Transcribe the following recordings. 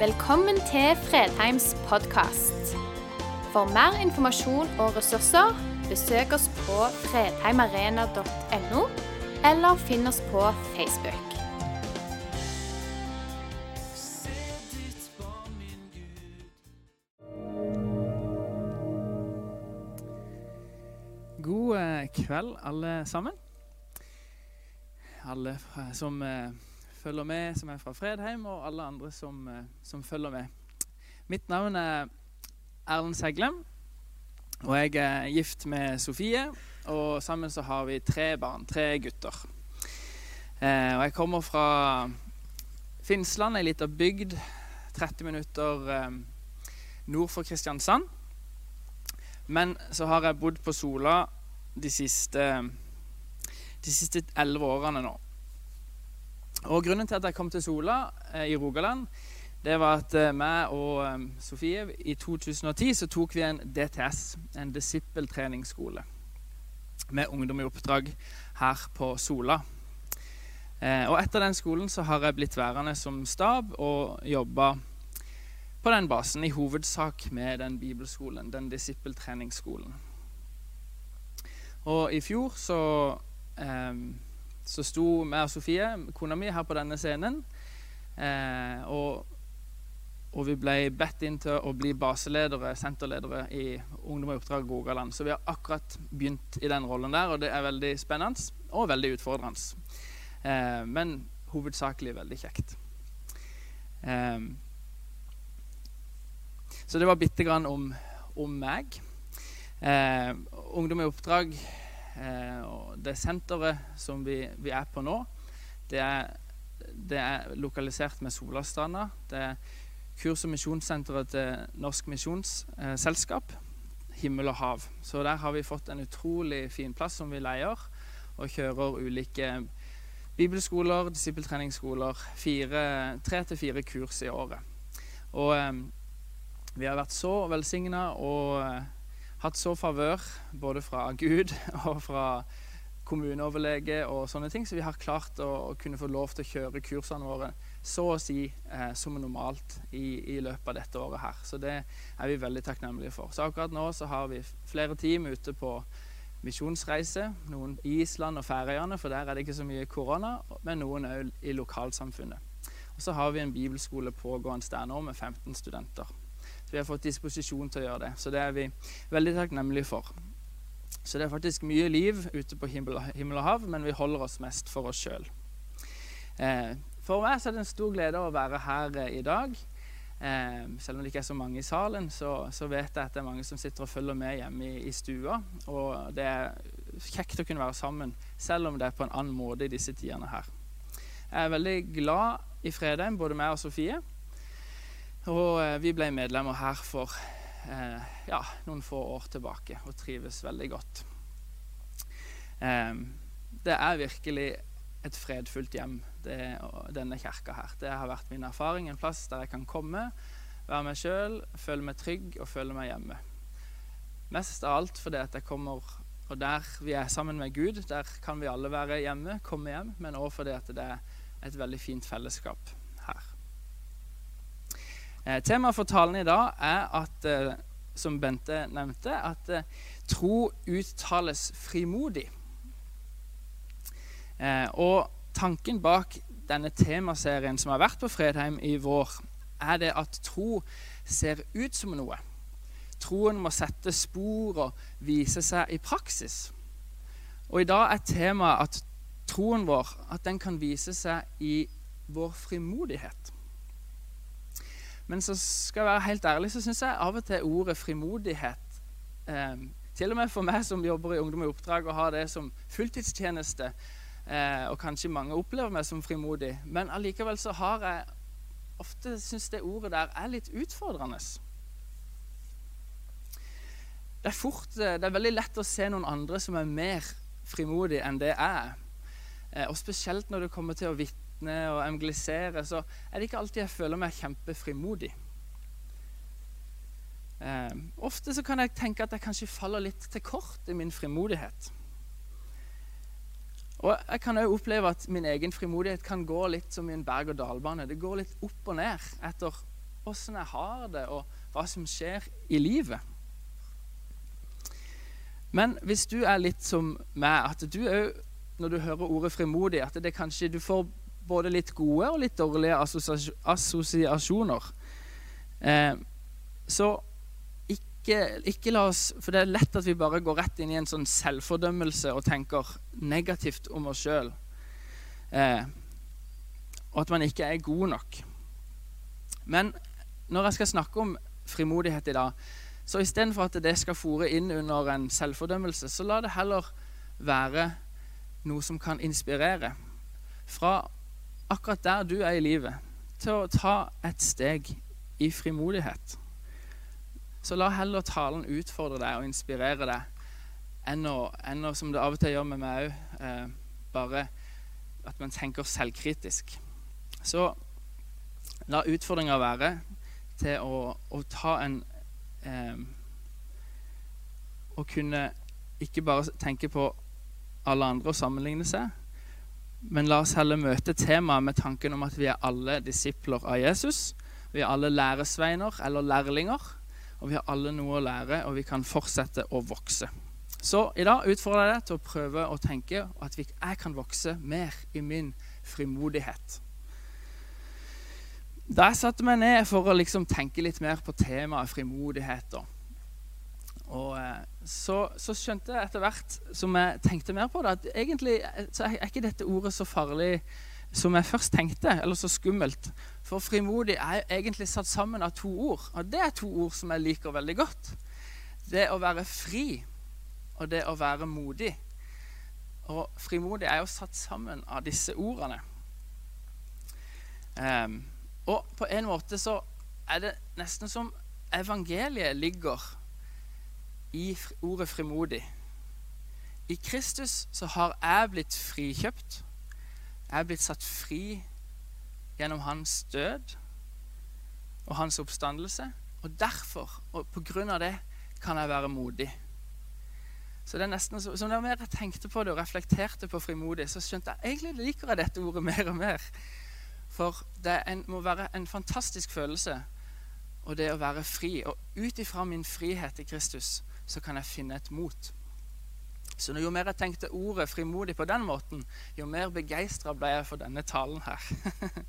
Velkommen til Fredheims podkast. For mer informasjon og ressurser, besøk oss på fredheimarena.no, eller finn oss på Facebook. God eh, kveld, alle sammen. Alle som eh, følger med, som er fra Fredheim, og alle andre som, eh, som følger med. Mitt navn er Erlend Seglem, og jeg er gift med Sofie. Og sammen så har vi tre barn, tre gutter. Eh, og jeg kommer fra Finnsland, ei lita bygd 30 minutter eh, nord for Kristiansand. Men så har jeg bodd på Sola de siste de siste elleve årene nå. Og Grunnen til at jeg kom til Sola eh, i Rogaland, det var at eh, meg og eh, Sofie i 2010 så tok vi en DTS, en disippeltreningsskole, med ungdom i oppdrag her på Sola. Og etter den skolen så har jeg blitt værende som stab og jobba på den basen, i hovedsak med den bibelskolen, den disippeltreningsskolen. Og i fjor så, eh, så sto meg og Sofie, kona mi, her på denne scenen. Eh, og, og vi ble bedt inn til å bli baseledere, senterledere i Ungdom i oppdrag Rogaland. Så vi har akkurat begynt i den rollen der, og det er veldig spennende og veldig utfordrende. Eh, men hovedsakelig veldig kjekt. Eh, så det var bitte grann om, om meg. Eh, ungdom i oppdrag det senteret som vi, vi er på nå, det er, det er lokalisert med Solastranda. Det er kurs- og misjonssenteret til Norsk Misjonsselskap, Himmel og hav. Så der har vi fått en utrolig fin plass som vi leier, og kjører ulike bibelskoler, disippeltreningsskoler. Tre til fire kurs i året. Og eh, vi har vært så velsigna og eh, hatt så favør både fra Gud og fra kommuneoverlege og sånne ting, så vi har klart å, å kunne få lov til å kjøre kursene våre så å si eh, som normalt i, i løpet av dette året her. Så det er vi veldig takknemlige for. Så akkurat nå så har vi flere team ute på misjonsreise. Noen i Island og Færøyene, for der er det ikke så mye korona, men noen òg i lokalsamfunnet. Og så har vi en bibelskole pågående der nå med 15 studenter. Så vi har fått disposisjon til å gjøre det. Så det er vi veldig takknemlige for. Så det er faktisk mye liv ute på himmel, og hav, men vi holder oss mest for oss sjøl. Eh, for meg er det en stor glede å være her eh, i dag. Eh, selv om det ikke er så mange i salen, så, så vet jeg at det er mange som sitter og følger med hjemme i, i stua. Og det er kjekt å kunne være sammen, selv om det er på en annen måte i disse tidene her. Jeg er veldig glad i fredagen, både meg og Sofie. Og eh, vi ble medlemmer her for eh, ja, noen få år tilbake og trives veldig godt. Eh, det er virkelig et fredfullt hjem, det, denne kirka her. Det har vært min erfaring. En plass der jeg kan komme, være meg sjøl, føle meg trygg og føle meg hjemme. Mest av alt fordi at jeg kommer og der vi er sammen med Gud, der kan vi alle være hjemme, komme hjem, men òg fordi at det er et veldig fint fellesskap. Eh, Temaet for talen i dag er at, eh, som Bente nevnte, at eh, tro uttales frimodig. Eh, og tanken bak denne temaserien som har vært på Fredheim i vår, er det at tro ser ut som noe. Troen må sette spor og vise seg i praksis. Og i dag er temaet at troen vår at den kan vise seg i vår frimodighet. Men så skal jeg være helt ærlig, så syns jeg av og til ordet frimodighet eh, Til og med for meg som jobber i Ungdom i oppdrag og har det som fulltidstjeneste, eh, og kanskje mange opplever meg som frimodig, men allikevel så har jeg ofte syns det ordet der er litt utfordrende. Det er, fort, eh, det er veldig lett å se noen andre som er mer frimodig enn det jeg er. Eh, og spesielt når det kommer til å vitne og evangelisere, så er det ikke alltid jeg føler meg kjempefrimodig. Eh, ofte så kan jeg tenke at jeg kanskje faller litt til kort i min frimodighet. Og jeg kan òg oppleve at min egen frimodighet kan gå litt som i en berg-og-dal-bane. Det går litt opp og ned etter åssen jeg har det, og hva som skjer i livet. Men hvis du er litt som meg, at du òg, når du hører ordet frimodig, at det kanskje du får både litt gode og litt dårlige assosiasjoner, eh, så ikke, ikke, la oss For det er lett at vi bare går rett inn i en sånn selvfordømmelse og tenker negativt om oss sjøl. Eh, og at man ikke er god nok. Men når jeg skal snakke om frimodighet i dag, så istedenfor at det skal fòre inn under en selvfordømmelse, så la det heller være noe som kan inspirere. Fra akkurat der du er i livet, til å ta et steg i frimodighet. Så la heller talen utfordre deg og inspirere deg enn å, enn å som det av og til gjør med meg òg, eh, bare at man tenker selvkritisk. Så la utfordringa være til å, å ta en eh, Å kunne ikke bare tenke på alle andre og sammenligne seg, men la oss heller møte temaet med tanken om at vi er alle disipler av Jesus. Vi er alle læresveiner eller lærlinger, og vi har alle noe å lære, og vi kan fortsette å vokse. Så i dag utfordrer jeg deg til å prøve å tenke at jeg kan vokse mer i min frimodighet. Da jeg satte meg ned for å liksom tenke litt mer på temaet frimodighet, og, eh, så, så, skjønte jeg etter hvert som jeg tenkte mer på det, at egentlig er ikke dette ordet så farlig som jeg først tenkte, eller så skummelt. For frimodig er egentlig satt sammen av to ord. Og det er to ord som jeg liker veldig godt. Det å være fri og det å være modig. Og frimodig er jo satt sammen av disse ordene. Um, og på en måte så er det nesten som evangeliet ligger i ordet frimodig. I Kristus så har jeg blitt frikjøpt. Jeg er blitt satt fri gjennom hans død og hans oppstandelse. Og derfor, og på grunn av det, kan jeg være modig. Så det er nesten så, så mer jeg tenkte på det og reflekterte på frimodig, så skjønte jeg egentlig liker jeg dette ordet mer og mer. For det en, må være en fantastisk følelse og det å være fri. Og ut ifra min frihet i Kristus så kan jeg finne et mot. Så jo mer jeg tenkte ordet frimodig på den måten, jo mer begeistra ble jeg for denne talen her.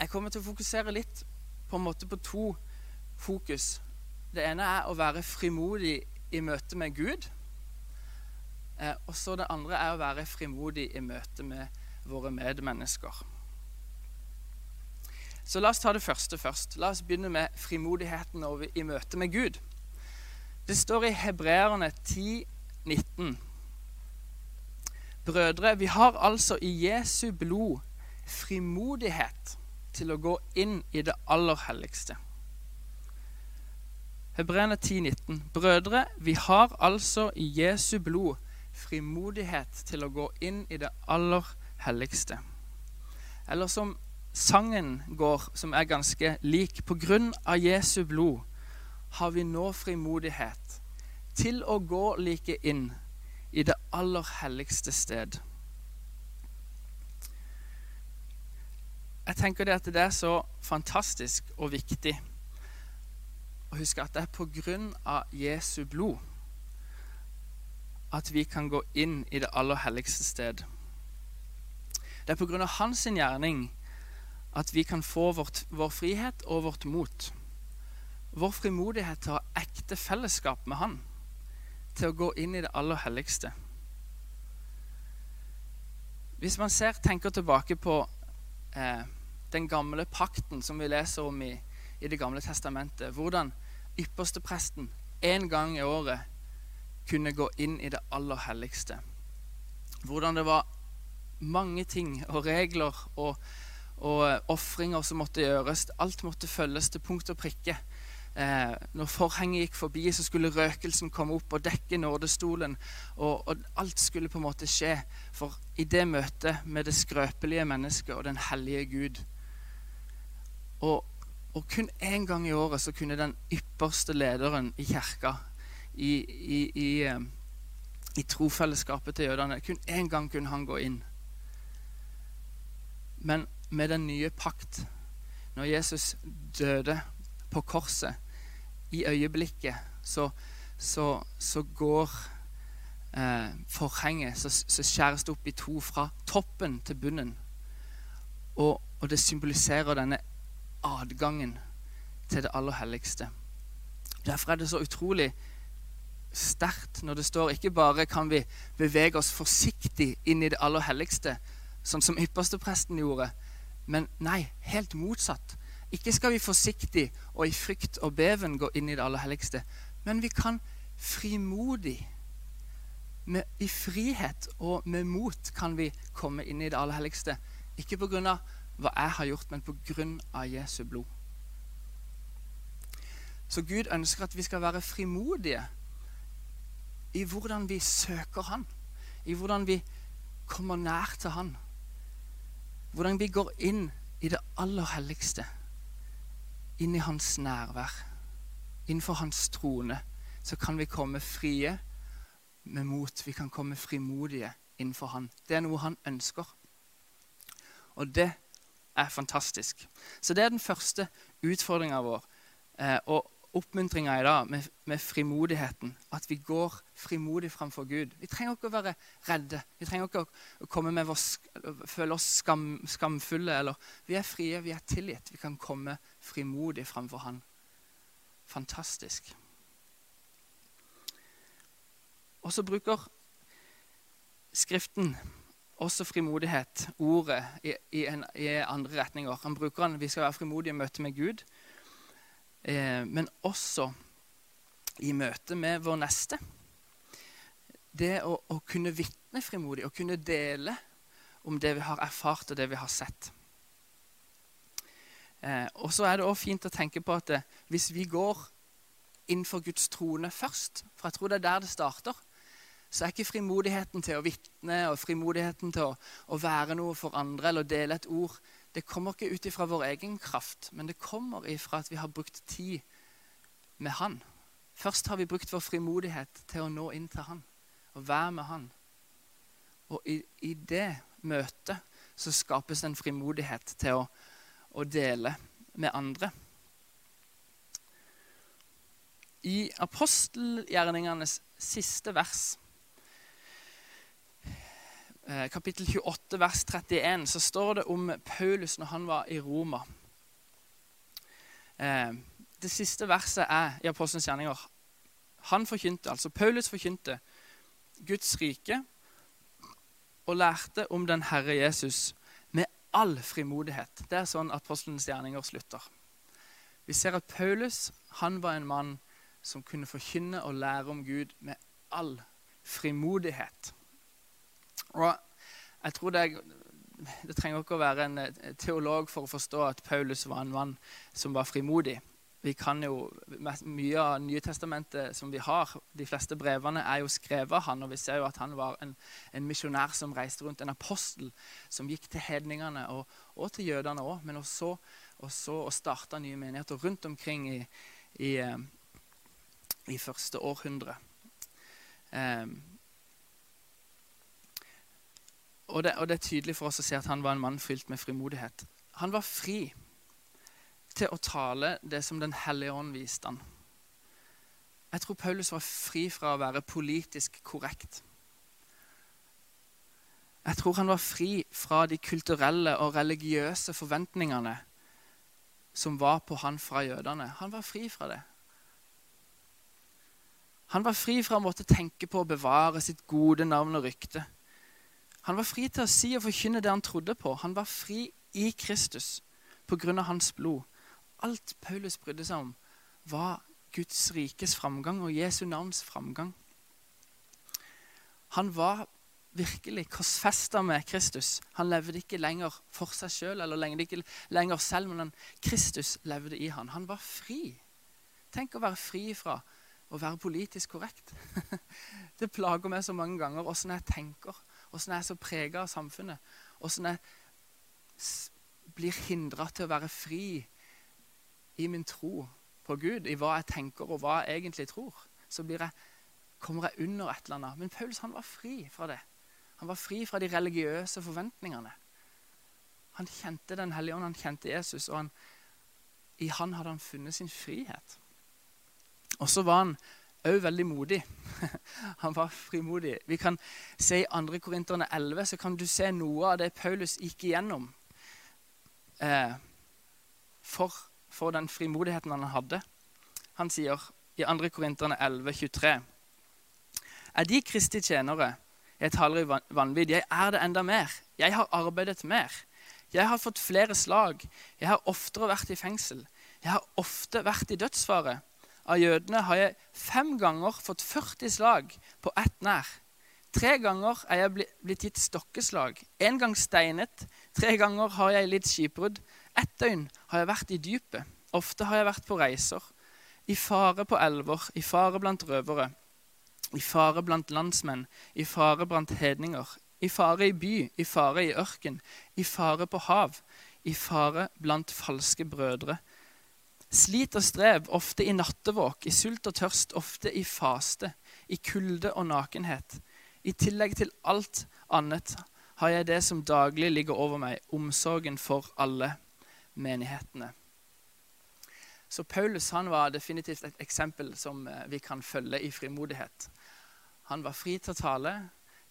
jeg kommer til å fokusere litt på en måte på to fokus. Det ene er å være frimodig i møte med Gud. Eh, og så det andre er å være frimodig i møte med våre medmennesker. Så la oss ta det første først. La oss begynne med frimodigheten i møte med Gud. Det står i Hebreerne 10, 19. Brødre, vi har altså i Jesu blod frimodighet til å gå inn i det aller helligste. Hebreerne 10, 19. Brødre, vi har altså i Jesu blod frimodighet til å gå inn i det aller helligste. Eller som sangen går, som er ganske lik. På grunn av Jesu blod har vi nå frimodighet til å gå like inn i det aller helligste sted. Jeg tenker det at det er så fantastisk og viktig å huske at det er på grunn av Jesu blod at vi kan gå inn i det aller helligste sted. Det er på grunn av hans gjerning at vi kan få vårt, vår frihet og vårt mot. Vår frimodighet til å ha ekte fellesskap med Han. Til å gå inn i det aller helligste. Hvis man ser, tenker tilbake på eh, den gamle pakten som vi leser om i, i Det gamle testamentet, hvordan ypperstepresten én gang i året kunne gå inn i det aller helligste. Hvordan det var mange ting og regler og, og eh, ofringer som måtte gjøres. Alt måtte følges til punkt og prikke. Eh, når forhenget gikk forbi, så skulle røkelsen komme opp og dekke nådestolen. Og, og, alt skulle på en måte skje for i det møtet med det skrøpelige mennesket og den hellige Gud. Og, og kun én gang i året så kunne den ypperste lederen i kirka, i, i, i, eh, i trofellesskapet til jødene, kun én gang kunne han gå inn. Men med den nye pakt når Jesus døde på korset, i øyeblikket, så, så, så går eh, forhenget, så, så, skjæres det opp i to fra toppen til bunnen. Og, og det symboliserer denne adgangen til det aller helligste. Derfor er det så utrolig sterkt når det står ikke bare kan vi bevege oss forsiktig inn i det aller helligste, sånn som ypperstepresten gjorde, men nei, helt motsatt. Ikke skal vi forsiktig og i frykt og beven gå inn i det aller helligste, men vi kan frimodig, med, i frihet og med mot, kan vi komme inn i det aller helligste. Ikke pga. hva jeg har gjort, men pga. Jesu blod. Så Gud ønsker at vi skal være frimodige i hvordan vi søker Han, i hvordan vi kommer nær til Han. Hvordan vi går inn i det aller helligste, inn i Hans nærvær. Innenfor Hans trone så kan vi komme frie med mot. Vi kan komme frimodige innenfor Han. Det er noe Han ønsker. Og det er fantastisk. Så det er den første utfordringa vår. Eh, og oppmuntringa i dag med, med, frimodigheten. At vi går frimodig framfor Gud. Vi trenger ikke å være redde. Vi trenger ikke å komme med vår, føle oss skam, skamfulle. Eller, vi er frie, vi er tilgitt. Vi kan komme frimodig framfor Han. Fantastisk. Og så bruker Skriften også frimodighet, ordet, i, i, en, i andre retninger. Han bruker den, Vi skal være frimodige i møte med Gud men også i møte med vår neste. Det å, å kunne vitne frimodig, å kunne dele om det vi har erfart og det vi har sett. Eh, og så er det også fint å tenke på at eh, hvis vi går innenfor Guds trone først, for jeg tror det er der det starter, så er ikke frimodigheten til å vitne og frimodigheten til å, å være noe for andre eller dele et ord det kommer ikke ut ifra vår egen kraft, men det kommer ifra at vi har brukt tid med Han. Først har vi brukt vår frimodighet til å nå inn til Han og være med Han. Og i, i det møtet så skapes det en frimodighet til å, å dele med andre. I apostelgjerningenes siste vers kapittel 28, vers 31, så står det om Paulus når han var i Roma. Eh, det siste verset er i Apostelens gjerninger. Han forkynte, altså Paulus forkynte Guds rike og lærte om den Herre Jesus med all frimodighet. Det er sånn Apostelens gjerninger slutter. Vi ser at Paulus han var en mann som kunne forkynne og lære om Gud med all frimodighet. Og jeg tror det, det trenger ikke å være en teolog for å forstå at Paulus var en mann som var frimodig. Vi kan jo, Mye av Nye Testamentet som vi har, de fleste brevene, er jo skrevet av han, og vi ser jo at han var en, en misjonær som reiste rundt, en apostel som gikk til hedningene og, og til jødene òg, men også, også og starta nye menigheter rundt omkring i, i, eh, i første århundre. Um, og det, og det, er tydelig for oss å se at han var en mann fylt med frimodighet. Han var fri til å tale det som Den hellige ånd viste han. Jeg tror Paulus var fri fra å være politisk korrekt. Jeg tror han var fri fra de kulturelle og religiøse forventningene som var på han fra jødene. Han var fri fra det. Han var fri fra å måtte tenke på å bevare sitt gode navn og rykte. Han var fri til å si og forkynne det han trodde på. Han var fri i Kristus pga. hans blod. Alt Paulus brydde seg om, var Guds rikes framgang og Jesu navns framgang. Han var virkelig korsfesta med Kristus. Han levde ikke lenger for seg sjøl, eller levde ikke lenger selv, men Kristus levde i han. Han var fri. Tenk å være fri fra å være politisk korrekt. Det plager meg så mange ganger åssen jeg tenker Åssen jeg er så prega av samfunnet. Åssen jeg blir hindra til å være fri i min tro på Gud, i hva jeg tenker og hva jeg egentlig tror. Så jeg, kommer jeg under et eller annet. Men Paulus han var fri fra det. Han var fri fra de religiøse forventningene. Han kjente Den hellige ånd, han kjente Jesus, og han, i han hadde han funnet sin frihet. Og så var han òg veldig modig. Han var frimodig. Vi kan se I 2. Korinterne 11 så kan du se noe av det Paulus gikk igjennom eh, for, for, den frimodigheten han hadde. Han sier i 2. Korinterne 11, 23 Er de Kristi tjenere? Jeg taler i vanvidd. Jeg er det enda mer. Jeg har arbeidet mer. Jeg har fått flere slag. Jeg har oftere vært i fengsel. Jeg har ofte vært i dødsfare av jødene har jeg fem ganger fått 40 slag på ett nær. Tre ganger er jeg blitt gitt stokkeslag, en gang steinet. Tre ganger har jeg litt skipbrudd. Ett døgn har jeg vært i dypet. Ofte har jeg vært på reiser. I fare på elver, i fare blant røvere. I fare blant landsmenn, i fare blant hedninger. I fare i by, i fare i ørken. I fare på hav. I fare blant falske brødre Slit og strev, ofte i nattevåk, i sult og tørst, ofte i faste, i kulde og nakenhet. I tillegg til alt annet har jeg det som daglig ligger over meg, omsorgen for alle menighetene. Så Paulus han var definitivt et eksempel som eh, vi kan følge i frimodighet. Han var fri til å tale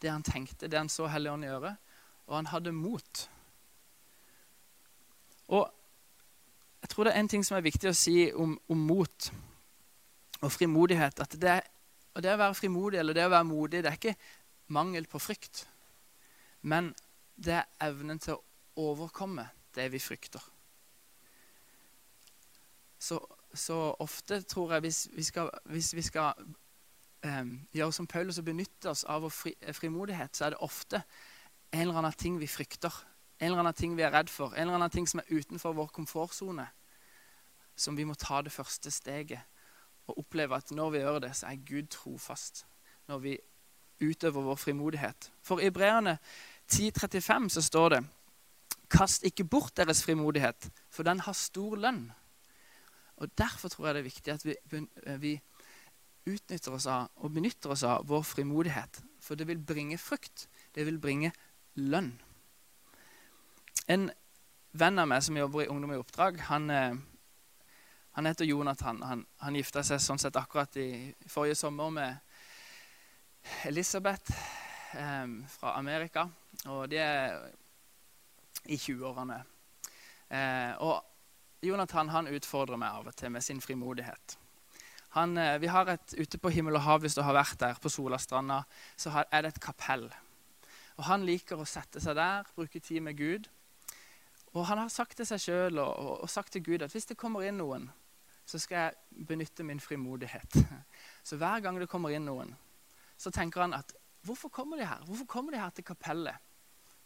det han tenkte, det han så Helligånden gjøre, og han hadde mot. Og jeg tror det er en ting som er viktig å si om, om mot og frimodighet. At det, og det å være frimodig eller det å være modig det er ikke mangel på frykt. Men det er evnen til å overkomme det vi frykter. Så, så ofte tror jeg hvis vi skal, hvis vi skal um, gjøre som Paulus og benytte oss av vår fri, frimodighet, så er det ofte en eller annen ting vi frykter en eller annen ting vi er redd for, en eller annen ting som er utenfor vår komfortsone, som vi må ta det første steget og oppleve at når vi gjør det, så er Gud trofast. Når vi utøver vår frimodighet. For i Breane 10.35 så står det Kast ikke bort deres frimodighet, for den har stor lønn. Og Derfor tror jeg det er viktig at vi, vi utnytter oss av og benytter oss av vår frimodighet. For det vil bringe frukt. Det vil bringe lønn. En venn av meg som jobber i Ungdom i oppdrag, han, eh, han heter Jonathan. Han, han gifta seg sånn sett akkurat i forrige sommer med Elisabeth eh, fra Amerika. Og de er i 20-årene. Eh, og Jonathan han utfordrer meg av og til med sin frimodighet. Han, eh, vi har et, Ute på Himmel og hav, hvis du har vært der, på Solastranda, så er det et kapell. Og Han liker å sette seg der, bruke tid med Gud. Og han har sagt til seg sjøl og, og, og, sagt til Gud at hvis det kommer inn noen, så skal jeg benytte min frimodighet. Så hver gang det kommer inn noen, så tenker han at hvorfor kommer de her? Hvorfor kommer de her til kapellet?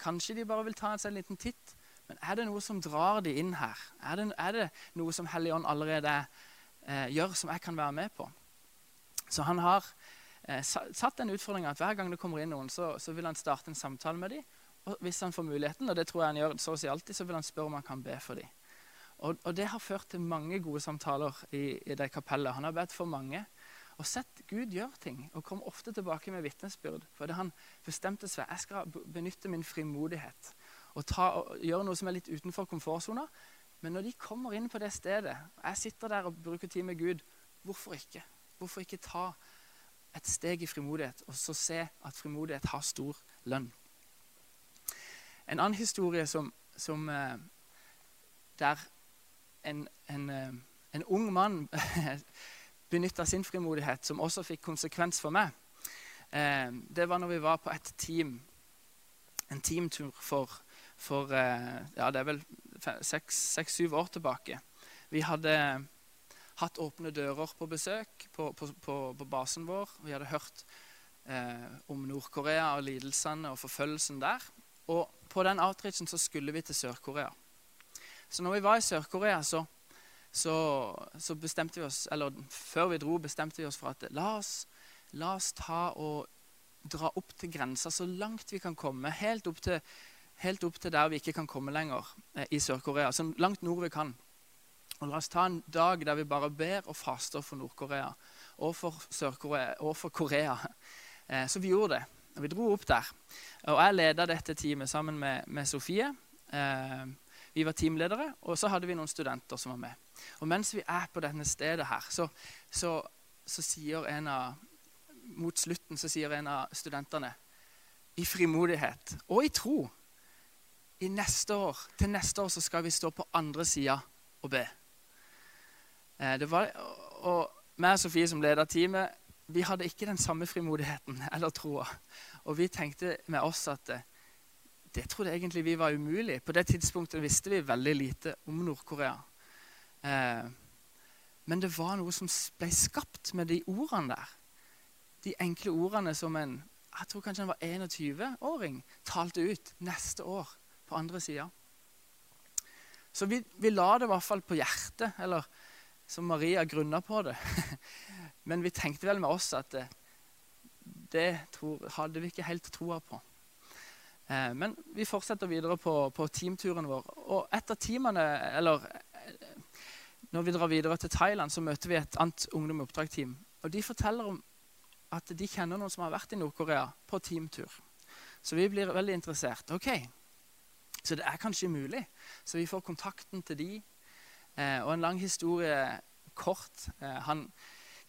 Kanskje de bare vil ta seg en liten titt, men er det noe som drar de inn her? Er det, er det noe som Helligånd allerede eh, gjør, som jeg kan være med på? Så han har eh, satt den utfordringa at hver gang det kommer inn noen, så, så vil han starte en samtale med dem og hvis han får muligheten, og det tror jeg han gjør så å si alltid, så vil han spørre om han kan be for dem. Og, og, det har ført til mange gode samtaler i, i det kapellet. Han har bedt for mange og sett Gud gjøre ting og kom ofte tilbake med vitnesbyrd. Fordi han bestemte seg jeg skal benytte min frimodighet og, ta, og gjøre noe som er litt utenfor komfortsona. Men når de kommer inn på det stedet, og jeg sitter der og bruker tid med Gud, hvorfor ikke? Hvorfor ikke ta et steg i frimodighet og så se at frimodighet har stor lønn? En annen historie som, som eh, der en, en, eh, en ung mann benytta sin frimodighet, som også fikk konsekvens for meg. Eh, det var når vi var på et team, en teamtur for, for ja, det er vel seks-syv år tilbake. Vi hadde hatt åpne dører på besøk på, på, på, på basen vår. Vi hadde hørt eh, om Nord-Korea og lidelsene og forfølgelsen der. Og på den outreachen så skulle vi til Sør-Korea. Så når vi var i Sør-Korea, så, så, så, bestemte vi oss Eller før vi dro, bestemte vi oss for at la oss, la oss ta og dra opp til grensa så langt vi kan komme. Helt opp til, helt opp til der vi ikke kan komme lenger eh, i Sør-Korea. Så langt nord vi kan. Og La oss ta en dag der vi bare ber og faster for Nord-Korea og for Sør-Korea og for Korea. Eh, så vi gjorde det. Og Vi dro opp der. Og jeg leda dette teamet sammen med, med Sofie. Eh, vi var teamledere, og så hadde vi noen studenter som var med. Og mens vi er på denne stedet her, så, så, så sier en av Mot slutten så sier en av studentene i frimodighet og i tro i neste år, Til neste år så skal vi stå på andre sida og be. Eh, det var, og meg og Sofie som leder teamet, vi hadde ikke den samme frimodigheten eller troa. Og vi tenkte med oss at det, trodde egentlig vi var umulig. På det tidspunktet visste vi veldig lite om Nord-Korea. Eh, men det var noe som ble skapt med de ordene der. De enkle ordene som en jeg tror kanskje han var 21-åring talte ut neste år på andre sida. Så vi, vi, la det i hvert fall på hjertet, eller som Maria grunna på det. Men vi tenkte vel med oss at det, det tror, hadde vi ikke helt troa på. Eh, men vi fortsetter videre på, på teamturen vår. Og et av teamene, eller eh, når vi drar videre til Thailand, så møter vi et annet ungdom i oppdrag-team. Og de forteller om at de kjenner noen som har vært i Nord-Korea på teamtur. Så vi blir veldig interessert. Ok, Så det er kanskje mulig. Så vi får kontakten til de. Eh, og en lang historie kort. Eh, han,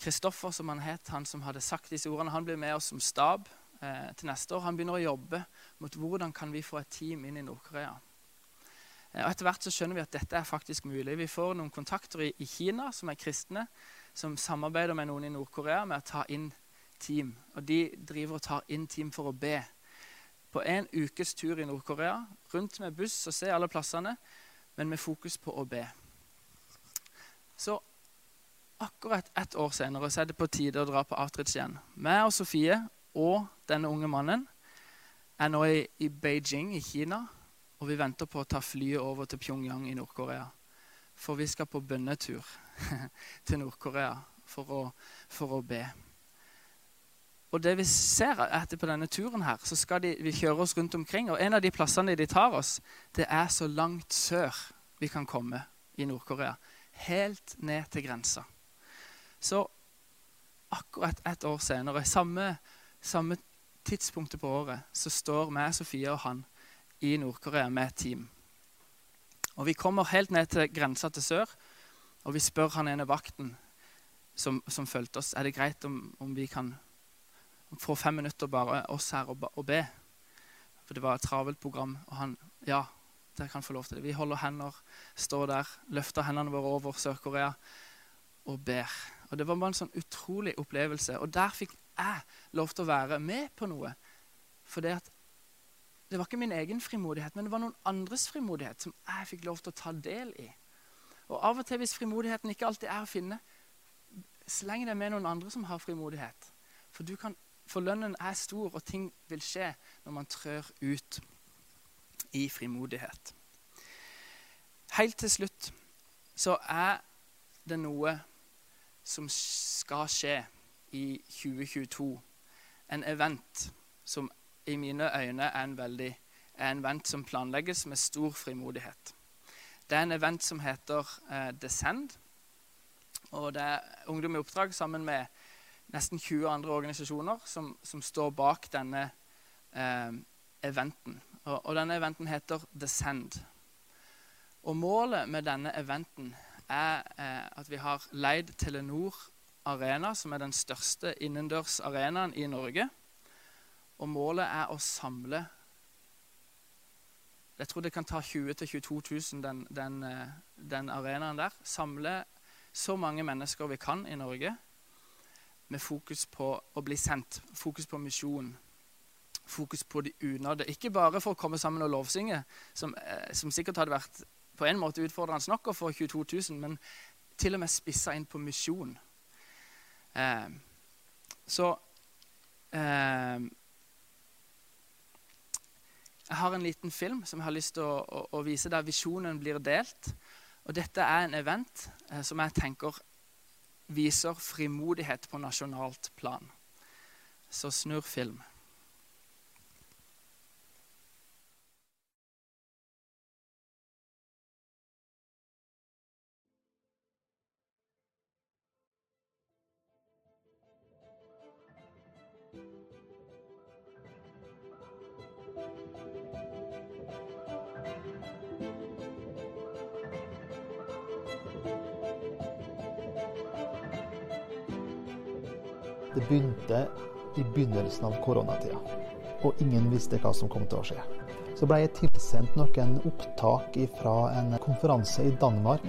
Kristoffer, som han het, han som hadde sagt disse ordene, han blir med oss som stab eh, til neste år. Han begynner å jobbe mot hvordan kan vi få et team inn i Nord-Korea. Eh, og Etter hvert så skjønner vi at dette er faktisk mulig. Vi får noen kontakter i, i Kina som er kristne, som samarbeider med noen i Nord-Korea med å ta inn team. Og de driver og tar inn team for å be. På en ukes tur i Nord-Korea, rundt med buss og se alle plassene, men med fokus på å be. Så akkurat ett år senere så er det på tide å dra på outreach igjen. Meg og Sofie og denne unge mannen er nå i, i Beijing i Kina, og vi venter på å ta flyet over til Pyongyang i Nord-Korea. For vi skal på bønnetur til Nord-Korea for, for å be. Og det vi ser etter på denne turen her, så skal de, vi kjøre oss rundt omkring. Og en av de plassene de tar oss, det er så langt sør vi kan komme i Nord-Korea. Helt ned til grensa. Så akkurat et år senere, samme, samme tidspunktet på året, så står meg, Sofie og han i Nord-Korea med et team. Og Vi kommer helt ned til grensa til sør, og vi spør han ene vakten som, som fulgte oss, er det greit om, om vi kan få fem minutter bare oss her og, og be. For det var et travelt program. Og han Ja, dere kan få lov til det. Vi holder hender, står der, løfter hendene våre over Sør-Korea og ber. Og Det var bare en sånn utrolig opplevelse. Og der fikk jeg lov til å være med på noe. For det, det var ikke min egen frimodighet, men det var noen andres frimodighet som jeg fikk lov til å ta del i. Og Av og til, hvis frimodigheten ikke alltid er å finne, sleng deg med noen andre som har frimodighet. For kan for lønnen er stor, og ting vil skje når man trør ut i frimodighet. Helt til slutt så er det noe som skal skje i 2022. En event som i mine øyne er en veldig er en event som planlegges med stor frimodighet. Det er en event som heter eh, Descend. Og det er Ungdom i oppdrag sammen med nesten 20 andre organisasjoner som, som står bak denne eh, eventen. Og, og, denne eventen heter Descend. Og målet med denne eventen er eh, at vi har leid Telenor Arena, som er den største innendørsarenaen i Norge. Og målet er å samle Jeg tror det kan ta 20 000-22 000, den, den, eh, den arenaen der. Samle så mange mennesker vi kan i Norge med fokus på å bli sendt, fokus på misjon, fokus på de unådde. Ikke bare for å komme sammen og lovsynge, som, eh, som, sikkert hadde vært på en måte utfordrende nok å få 22 000, men til og med spissa inn på misjon. Eh, så eh, Jeg har en liten film som jeg har lyst til å, å, å vise der visjonen blir delt. Og Dette er en event eh, som jeg tenker viser frimodighet på nasjonalt plan. Så snurr film. Begynnelsen av koronatida, og ingen visste hva som kom til å skje. Så ble jeg tilsendt noen opptak fra en konferanse i Danmark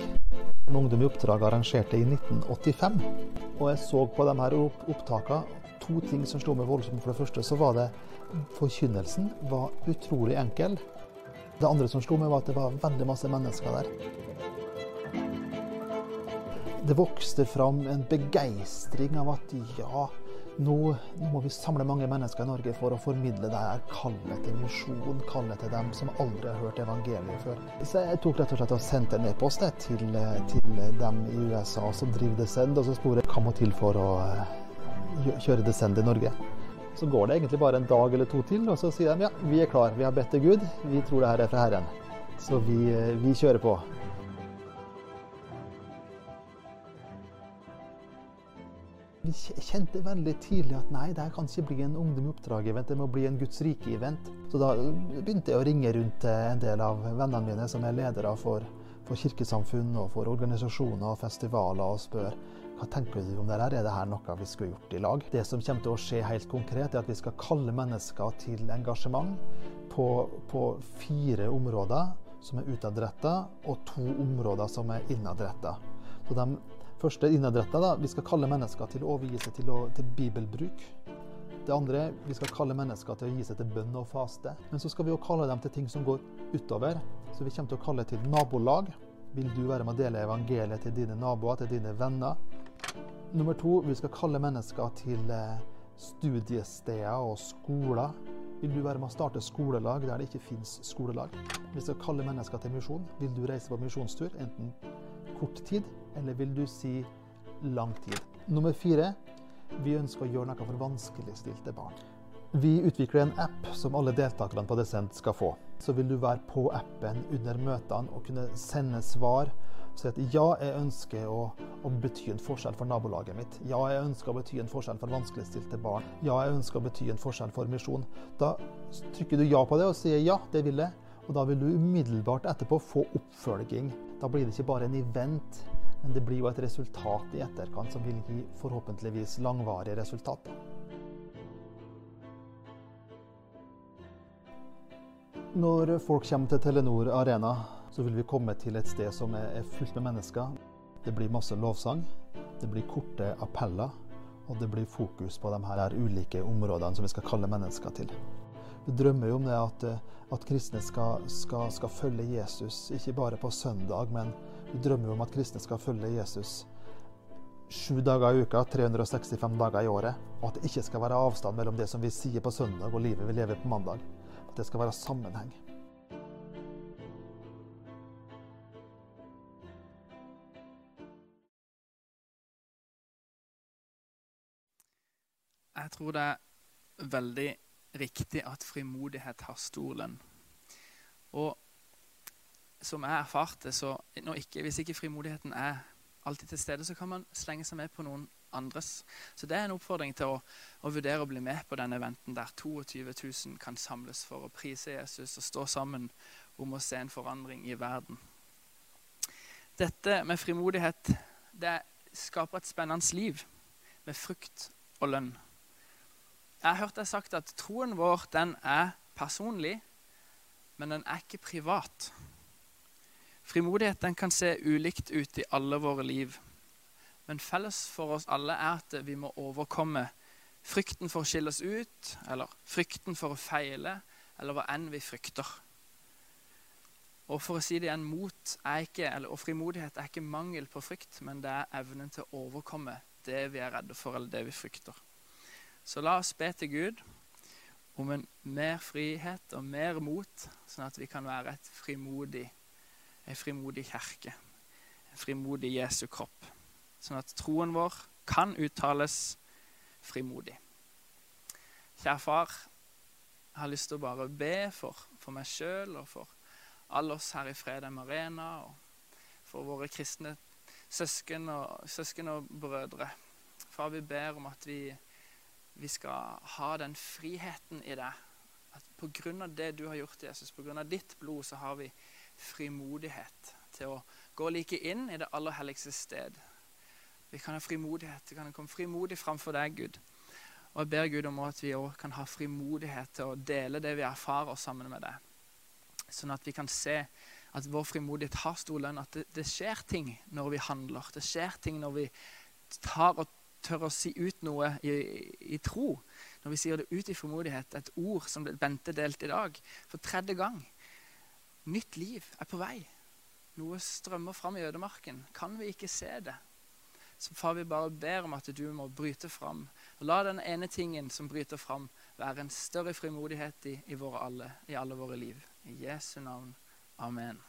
som Ungdom i oppdrag arrangerte i 1985. Og jeg så på de her opptakene to ting som slo meg voldsomt. For det første så var det forkynnelsen var utrolig enkel. Det andre som slo meg, var at det var veldig masse mennesker der. Det vokste fram en begeistring av at ja, nå, nå, må vi samle mange mennesker i Norge for å formidle det her kallet til misjon, kallet til dem som aldri har hørt evangeliet før. Så jeg tok rett og slett og sendte en e-post til, til, dem i USA som driver Descend, og så spurte hva må til for å eh, kjøre Descend i Norge. Så går det egentlig bare en dag eller to til, og så sier de ja, vi er klar, vi har bedt til Gud, vi tror det her er fra Herren. Så vi, eh, vi kjører på. Vi kjente veldig tidlig at nei, det kan ikke bli en Ungdom i oppdrag-event, det må bli en Guds rike-event. Så da begynte jeg å ringe rundt en del av vennene mine som er ledere for, for kirkesamfunn og for organisasjoner og festivaler, og spør hva tenker du om det her? Er det her noe vi skulle gjort i lag? Det som kommer til å skje helt konkret, er at vi skal kalle mennesker til engasjement på, på fire områder som er utadretta, og to områder som er innadretta. Første innadretta, da, vi skal kalle mennesker til å overgi seg til, å, til bibelbruk. Det andre, vi skal kalle mennesker til å gi seg til bønn og faste. Men så skal vi jo kalle dem til ting som går utover. Så vi kommer til å kalle til nabolag. Vil du være med å dele evangeliet til dine naboer, til dine venner? Nummer to, vi skal kalle mennesker til eh, studiesteder og skoler. Vil du være med å starte skolelag der det ikke fins skolelag? Vi skal kalle mennesker til misjon. Vil du reise på misjonstur, enten kort tid, eller vil du si lang tid? Nummer fire, vi ønsker å gjøre noe for vanskeligstilte barn. Vi utvikler en app som alle deltakerne på Descent skal få. Så vil du være på appen under møtene og kunne sende svar si at ja, jeg ønsker å, å, bety en forskjell for nabolaget mitt. Ja, jeg ønsker å bety en forskjell for vanskeligstilte barn. Ja, jeg ønsker å bety en forskjell for misjon. Da trykker du ja på det og sier ja, det vil jeg. Og da vil du umiddelbart etterpå få oppfølging. Da blir det ikke bare en event, men det blir jo et resultat i etterkant som vil gi forhåpentligvis langvarige resultater. Når folk kommer til Telenor Arena så vil vi komme til et sted som er fullt med mennesker. Det blir masse lovsang, det blir korte appeller, og det blir fokus på de her ulike områdene som vi skal kalle mennesker til. Vi drømmer jo om det at, at kristne skal, skal, skal, følge Jesus, ikke bare på søndag, men vi drømmer jo om at kristne skal følge Jesus sju dager i uka, 365 dager i året, og at det ikke skal være avstand mellom det som vi sier på søndag og livet vi lever på mandag. At det skal være sammenheng. Jeg tror det er veldig riktig at frimodighet har stor lønn. Og som jeg erfarte, så ikke, hvis ikke frimodigheten er alltid til stede, så kan man slenge seg med på noen andres. Så det er en oppfordring til å, å vurdere å bli med på denne eventen der 22 000 kan samles for å prise Jesus og stå sammen om å se en forandring i verden. Dette med frimodighet det skaper et spennende liv med frukt og lønn. Jeg har hørt deg sagt at troen vår den er personlig, men den er ikke privat. Frimodighet den kan se ulikt ut i alle våre liv. Men felles for oss alle er at vi må overkomme frykten for å skille oss ut, eller frykten for å feile, eller hva enn vi frykter. Og for å si det igjen, mot er ikke, eller, og frimodighet er ikke mangel på frykt, men det er evnen til å overkomme det vi er redde for, eller det vi frykter. Så la oss be til Gud om en mer frihet og mer mot, sånn at vi kan være et frimodig, en frimodig kirke. En frimodig Jesu kropp. Sånn at troen vår kan uttales frimodig. Kjære far, jeg har lyst til å bare be for, for meg sjøl og for alle oss her i Fredheim Arena, og for våre kristne søsken og, søsken og brødre. Far, vi ber om at vi vi skal ha den friheten i det. At pga. det du har gjort, Jesus, pga. ditt blod, så har vi frimodighet til å gå like inn i det aller helligste sted. Vi kan ha frimodighet, vi kan komme frimodig framfor deg, Gud. Og jeg ber Gud om at vi òg kan ha frimodighet til å dele det vi erfarer sammen med deg. Sånn at vi kan se at vår frimodighet har stor lønn. At det, det, skjer ting når vi handler. Det skjer ting når vi tar og tør å si ut noe i, i, tro. Når vi sier det ut i formodighet, Et ord som Bente delte i dag for tredje gang. Nytt liv er på vei. Noe strømmer fram i ødemarken. Kan vi ikke se det? Så far, vi bare ber om at du må bryte fram. Og la den ene tingen som bryter fram, være en større frimodighet i, i, alle, i alle våre liv. I Jesu navn. Amen.